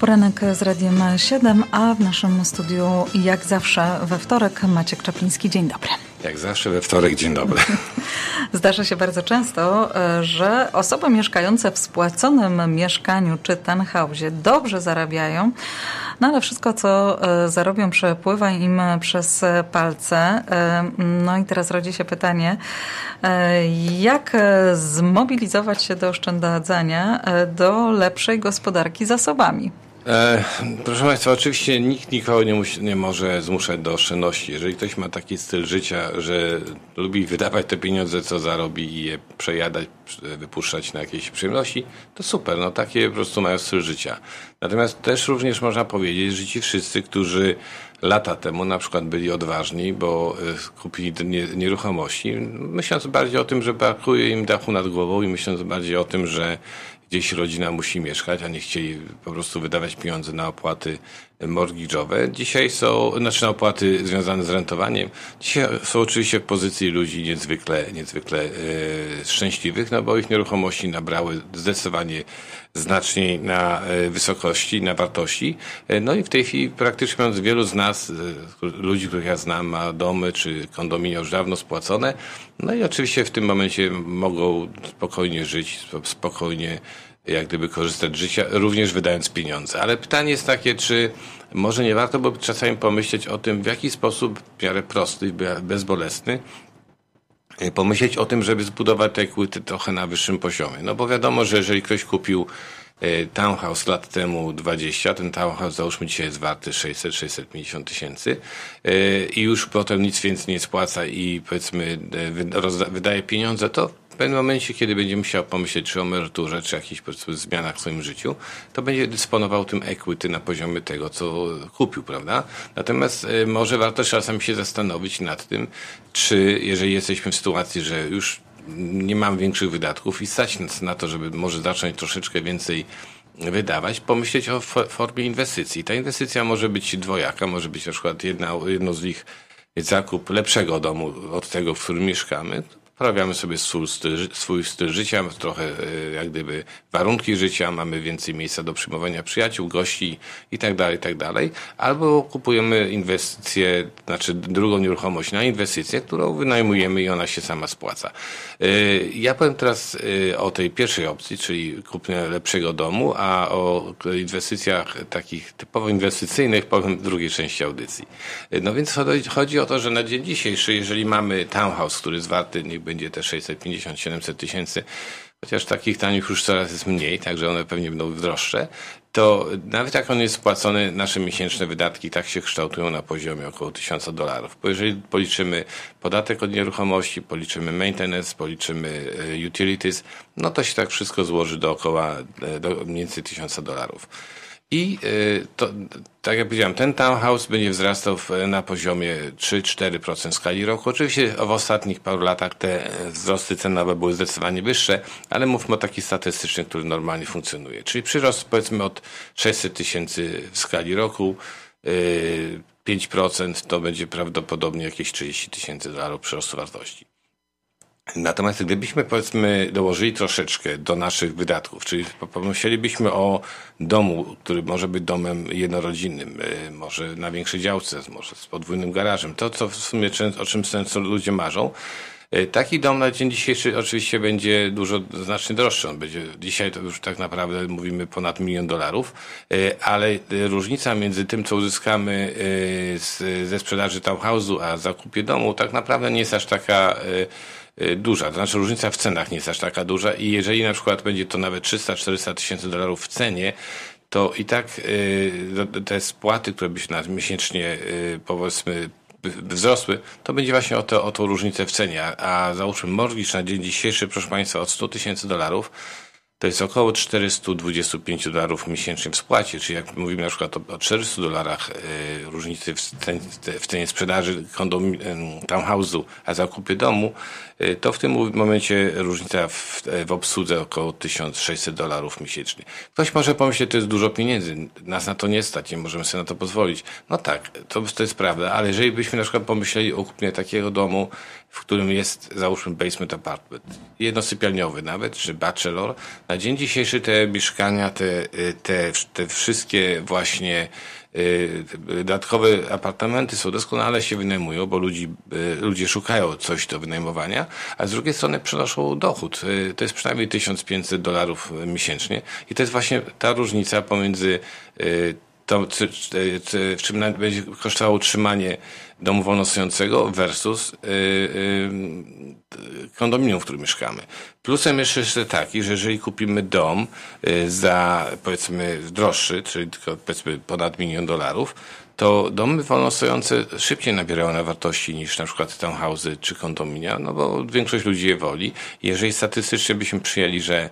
Poranek z Radiem 7, a w naszym studiu jak zawsze we wtorek Maciek Czapliński. Dzień dobry. Jak zawsze we wtorek, dzień dobry. Zdarza się bardzo często, e, że osoby mieszkające w spłaconym mieszkaniu czy townhouse'ie dobrze zarabiają, no ale wszystko, co e, zarobią, przepływa im przez palce. E, no i teraz rodzi się pytanie, jak zmobilizować się do oszczędzania, do lepszej gospodarki zasobami? E, proszę Państwa, oczywiście nikt nikogo nie, musi, nie może zmuszać do oszczędności. Jeżeli ktoś ma taki styl życia, że lubi wydawać te pieniądze, co zarobi i je przejadać, wypuszczać na jakieś przyjemności, to super, no takie po prostu mają styl życia. Natomiast też również można powiedzieć, że ci wszyscy, którzy lata temu na przykład byli odważni, bo e, kupili nieruchomości, myśląc bardziej o tym, że brakuje im dachu nad głową i myśląc bardziej o tym, że gdzieś rodzina musi mieszkać, a nie chcieli po prostu wydawać pieniądze na opłaty mortgage'owe. Dzisiaj są, znaczy na opłaty związane z rentowaniem. Dzisiaj są oczywiście w pozycji ludzi niezwykle, niezwykle e, szczęśliwych, no bo ich nieruchomości nabrały zdecydowanie znacznie na e, wysokości, na wartości. E, no i w tej chwili praktycznie wielu z nas, ludzi, których ja znam, ma domy czy kondominia już dawno spłacone. No i oczywiście w tym momencie mogą spokojnie żyć, spokojnie jak gdyby korzystać z życia, również wydając pieniądze. Ale pytanie jest takie, czy może nie warto by czasami pomyśleć o tym, w jaki sposób w miarę prosty, bezbolesny pomyśleć o tym, żeby zbudować te equity trochę na wyższym poziomie. No bo wiadomo, że jeżeli ktoś kupił townhouse lat temu 20, ten townhouse załóżmy dzisiaj jest warty 600-650 tysięcy i już potem nic więcej nie spłaca i powiedzmy wydaje pieniądze, to pewnym momencie, kiedy będzie musiał pomyśleć czy o emeryturze, czy jakichś zmianach w swoim życiu, to będzie dysponował tym equity na poziomie tego, co kupił, prawda? Natomiast może warto czasem się zastanowić nad tym, czy jeżeli jesteśmy w sytuacji, że już nie mamy większych wydatków i stać na to, żeby może zacząć troszeczkę więcej wydawać, pomyśleć o formie inwestycji. Ta inwestycja może być dwojaka, może być na przykład jedna, jedno z nich zakup lepszego domu od tego, w którym mieszkamy, Poprawiamy sobie swój styl, swój styl życia, trochę e, jak gdyby warunki życia, mamy więcej miejsca do przyjmowania przyjaciół, gości i tak dalej, i tak. Albo kupujemy inwestycję, znaczy drugą nieruchomość na inwestycję, którą wynajmujemy i ona się sama spłaca. E, ja powiem teraz e, o tej pierwszej opcji, czyli kupnie lepszego domu, a o inwestycjach takich typowo inwestycyjnych powiem w drugiej części audycji. No więc chodzi o to, że na dzień dzisiejszy, jeżeli mamy townhouse, który jest warty niech będzie te 650-700 tysięcy, chociaż takich tanich już coraz jest mniej, także one pewnie będą droższe, to nawet jak on jest spłacony, nasze miesięczne wydatki tak się kształtują na poziomie około 1000 dolarów. Bo jeżeli policzymy podatek od nieruchomości, policzymy maintenance, policzymy e, utilities, no to się tak wszystko złoży dookoła e, do więcej 1000 dolarów. I y, to, tak jak powiedziałem, ten townhouse będzie wzrastał na poziomie 3-4% skali roku. Oczywiście w ostatnich paru latach te wzrosty cenowe były zdecydowanie wyższe, ale mówmy o taki statystyczny, który normalnie funkcjonuje. Czyli przyrost powiedzmy od 600 tysięcy w skali roku, 5% y, to będzie prawdopodobnie jakieś 30 tysięcy dolarów przyrostu wartości. Natomiast gdybyśmy powiedzmy dołożyli troszeczkę do naszych wydatków, czyli pomyślelibyśmy o domu, który może być domem jednorodzinnym, y, może na większej działce, może z podwójnym garażem, to co w sumie o czym często ludzie marzą, y, Taki dom na dzień dzisiejszy oczywiście będzie dużo, znacznie droższy. On będzie, dzisiaj to już tak naprawdę mówimy ponad milion dolarów, y, ale różnica między tym, co uzyskamy z, ze sprzedaży townhouse'u, a zakupie domu tak naprawdę nie jest aż taka duża. To znaczy różnica w cenach nie jest aż taka duża i jeżeli na przykład będzie to nawet 300-400 tysięcy dolarów w cenie, to i tak y, te spłaty, które by się miesięcznie y, powiedzmy wzrosły, to będzie właśnie o, to, o tą różnicę w cenie. A załóżmy mortgage na dzień dzisiejszy, proszę Państwa, od 100 tysięcy dolarów, to jest około 425 dolarów miesięcznie w spłacie, czyli jak mówimy na przykład o, o 400 dolarach y, różnicy w, cenie, sprzedaży kondom, y, townhouse'u, a zakupy domu, y, to w tym momencie różnica w, w obsłudze około 1600 dolarów miesięcznie. Ktoś może pomyśleć, to jest dużo pieniędzy, nas na to nie stać, nie możemy sobie na to pozwolić. No tak, to, to jest prawda, ale jeżeli byśmy na przykład pomyśleli o kupnie takiego domu w którym jest, załóżmy, basement apartment, jednosypialniowy nawet, czy bachelor, na dzień dzisiejszy te mieszkania, te, te, te wszystkie właśnie y, dodatkowe apartamenty są doskonale się wynajmują, bo ludzi, y, ludzie szukają coś do wynajmowania, a z drugiej strony przynoszą dochód. Y, to jest przynajmniej 1500 dolarów miesięcznie i to jest właśnie ta różnica pomiędzy to, w czym będzie kosztowało utrzymanie domu wolnostojącego versus kondominium, w którym mieszkamy. Plusem jeszcze jest taki, że jeżeli kupimy dom yy, za powiedzmy droższy, czyli tylko powiedzmy ponad milion dolarów, to domy wolnostojące szybciej nabierają na wartości niż na przykład townhouse'y czy kondominia, no bo większość ludzi je woli. Jeżeli statystycznie byśmy przyjęli, że y,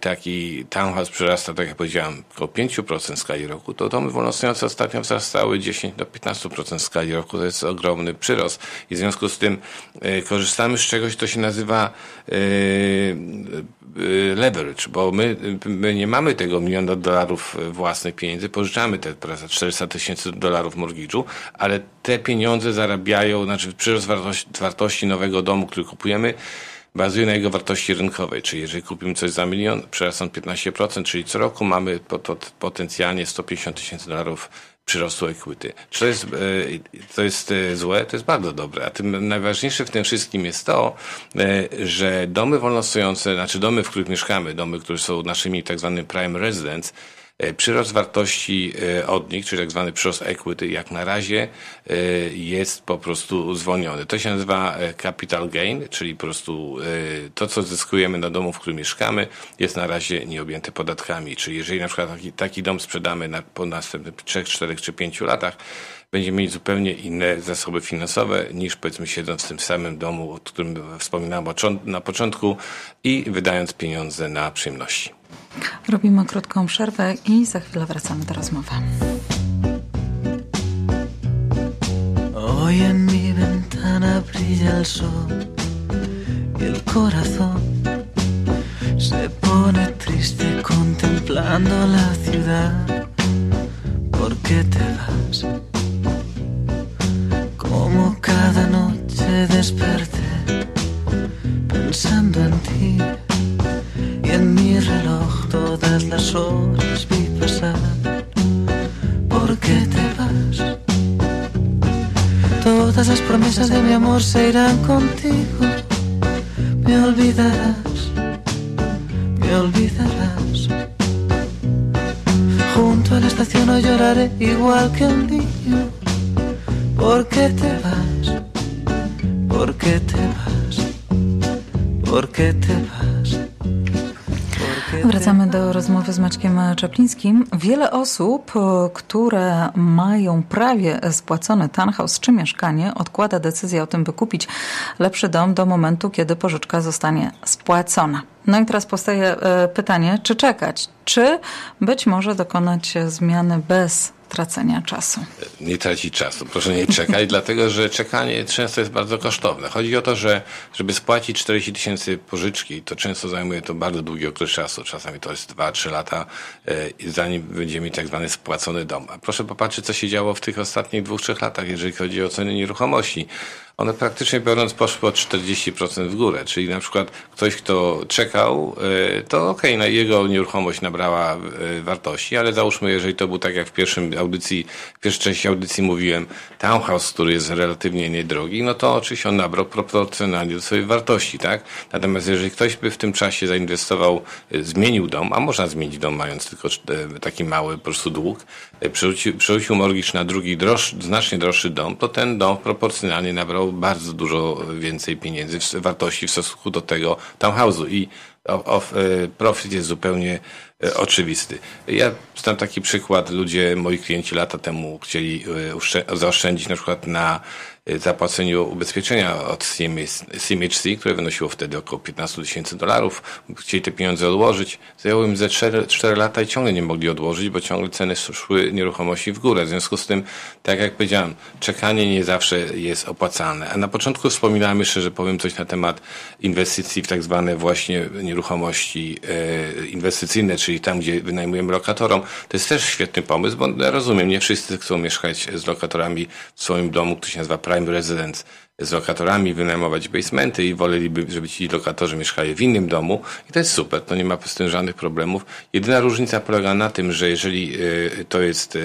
taki townhouse przyrasta, tak jak powiedziałem, około 5% w skali roku, to domy wolnostojące ostatnio wzrastały 10 do 15% w skali roku. To jest ogromny przyrost. I w związku z tym y, korzystamy z czegoś, co się nazywa y, leverage, bo my, my nie mamy tego miliona dolarów własnych pieniędzy, pożyczamy te 400 tysięcy dolarów mortgage'u, ale te pieniądze zarabiają, znaczy przyrost wartości, wartości nowego domu, który kupujemy, bazuje na jego wartości rynkowej, czyli jeżeli kupimy coś za milion, przyrasta on 15%, czyli co roku mamy potencjalnie 150 tysięcy dolarów przyrostu equity. Czy to jest, e, to jest e, złe? To jest bardzo dobre. A tym najważniejsze w tym wszystkim jest to, e, że domy wolnostojące, znaczy domy, w których mieszkamy, domy, które są naszymi tak zwanymi prime residence, przyrost wartości e, od nich, czyli tak zwany przyrost equity, jak na razie e, jest po prostu zwolniony. To się nazywa capital gain, czyli po prostu to, co zyskujemy na domu, w którym mieszkamy, jest na razie nieobjęte podatkami. Czyli jeżeli na przykład taki, taki dom sprzedamy na, po następnych 3, 4 czy 5 latach, będziemy mieć zupełnie inne zasoby finansowe niż powiedzmy siedząc w tym samym domu, o którym wspominałem na początku i wydając pieniądze na przyjemności. Robimy krótką przerwę i za chwilę wracamy do rozmowy. Hoy en mi ventana brilla el sol y el corazón se pone triste contemplando la ciudad. ¿Por qué te vas? Como cada noche desperté pensando en ti en mi reloj todas las horas vi pasar. ¿Por qué te vas? Todas las promesas de mi amor se irán contigo. Me olvidarás, me olvidarás. Junto a la estación hoy lloraré igual que un niño. ¿Por qué te vas? ¿Por qué te vas? ¿Por qué te vas? Wracamy do rozmowy z Maćkiem Czaplińskim. Wiele osób, które mają prawie spłacone townhouse czy mieszkanie, odkłada decyzję o tym, by kupić lepszy dom do momentu, kiedy pożyczka zostanie spłacona. No i teraz powstaje e, pytanie, czy czekać, czy być może dokonać zmiany bez tracenia czasu. Nie tracić czasu, proszę nie czekać, dlatego że czekanie często jest bardzo kosztowne. Chodzi o to, że żeby spłacić 40 tysięcy pożyczki, to często zajmuje to bardzo długi okres czasu. Czasami to jest 2-3 lata, e, zanim będziemy mieć tak zwany spłacony dom. A proszę popatrzeć, co się działo w tych ostatnich dwóch, trzech latach, jeżeli chodzi o ceny nieruchomości one praktycznie biorąc poszły o 40% w górę. Czyli na przykład ktoś, kto czekał, e, to okej, okay, jego nieruchomość nabrała e, wartości, ale załóżmy, jeżeli to był tak jak w pierwszym audycji, w pierwszej części audycji mówiłem, townhouse, który jest relatywnie niedrogi, no to oczywiście on nabrał proporcjonalnie do swojej wartości, tak? Natomiast jeżeli ktoś by w tym czasie zainwestował, e, zmienił dom, a można zmienić dom mając tylko taki mały po prostu dług, przerzucił, przerzucił mortgage na drugi droższy, znacznie droższy dom, to ten dom proporcjonalnie nabrał bardzo dużo więcej pieniędzy, wartości w stosunku do tego townhouse'u. I e, profit jest zupełnie e, oczywisty. Ja znam taki przykład, ludzie, moi klienci lata temu chcieli e, zaoszczędzić na przykład na zapłaceniu ubezpieczenia od CMHC, które wynosiło wtedy około 15 tysięcy dolarów. Chcieli te pieniądze odłożyć. Zajęło im ze 4, 4 lata i ciągle nie mogli odłożyć, bo ciągle ceny szły nieruchomości w górę. W związku z tym, tak jak powiedziałem, czekanie nie zawsze jest opłacalne. A na początku wspominałem jeszcze, że powiem coś na temat inwestycji w tak zwane właśnie nieruchomości nieruchomości inwestycyjne, czyli tam, gdzie wynajmujemy lokatorom, to jest też świetny pomysł, bo ja rozumiem, nie wszyscy chcą mieszkać z lokatorami w swoim domu, który się nazywa Prime Residence, z lokatorami, wynajmować basementy i woleliby, żeby ci lokatorzy mieszkali w innym domu. I to jest super, to nie ma z tym żadnych problemów. Jedyna różnica polega na tym, że jeżeli to jest,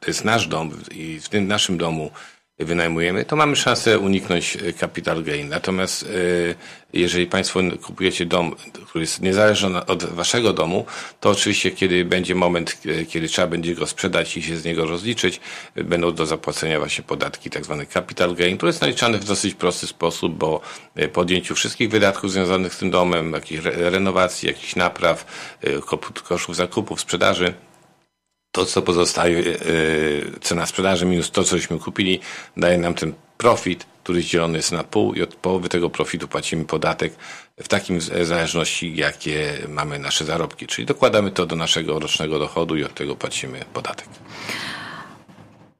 to jest nasz dom i w tym naszym domu wynajmujemy, to mamy szansę uniknąć capital gain. Natomiast jeżeli Państwo kupujecie dom, który jest niezależny od Waszego domu, to oczywiście kiedy będzie moment, kiedy trzeba będzie go sprzedać i się z niego rozliczyć, będą do zapłacenia właśnie podatki, tak zwany capital gain, który jest naliczany w dosyć prosty sposób, bo po wszystkich wydatków związanych z tym domem, jakichś renowacji, jakichś napraw, kosztów zakupów, sprzedaży, to, co pozostaje, cena sprzedaży minus to, cośmy kupili, daje nam ten profit, który dzielony jest na pół i od połowy tego profitu płacimy podatek w takim zależności, jakie mamy nasze zarobki. Czyli dokładamy to do naszego rocznego dochodu i od tego płacimy podatek.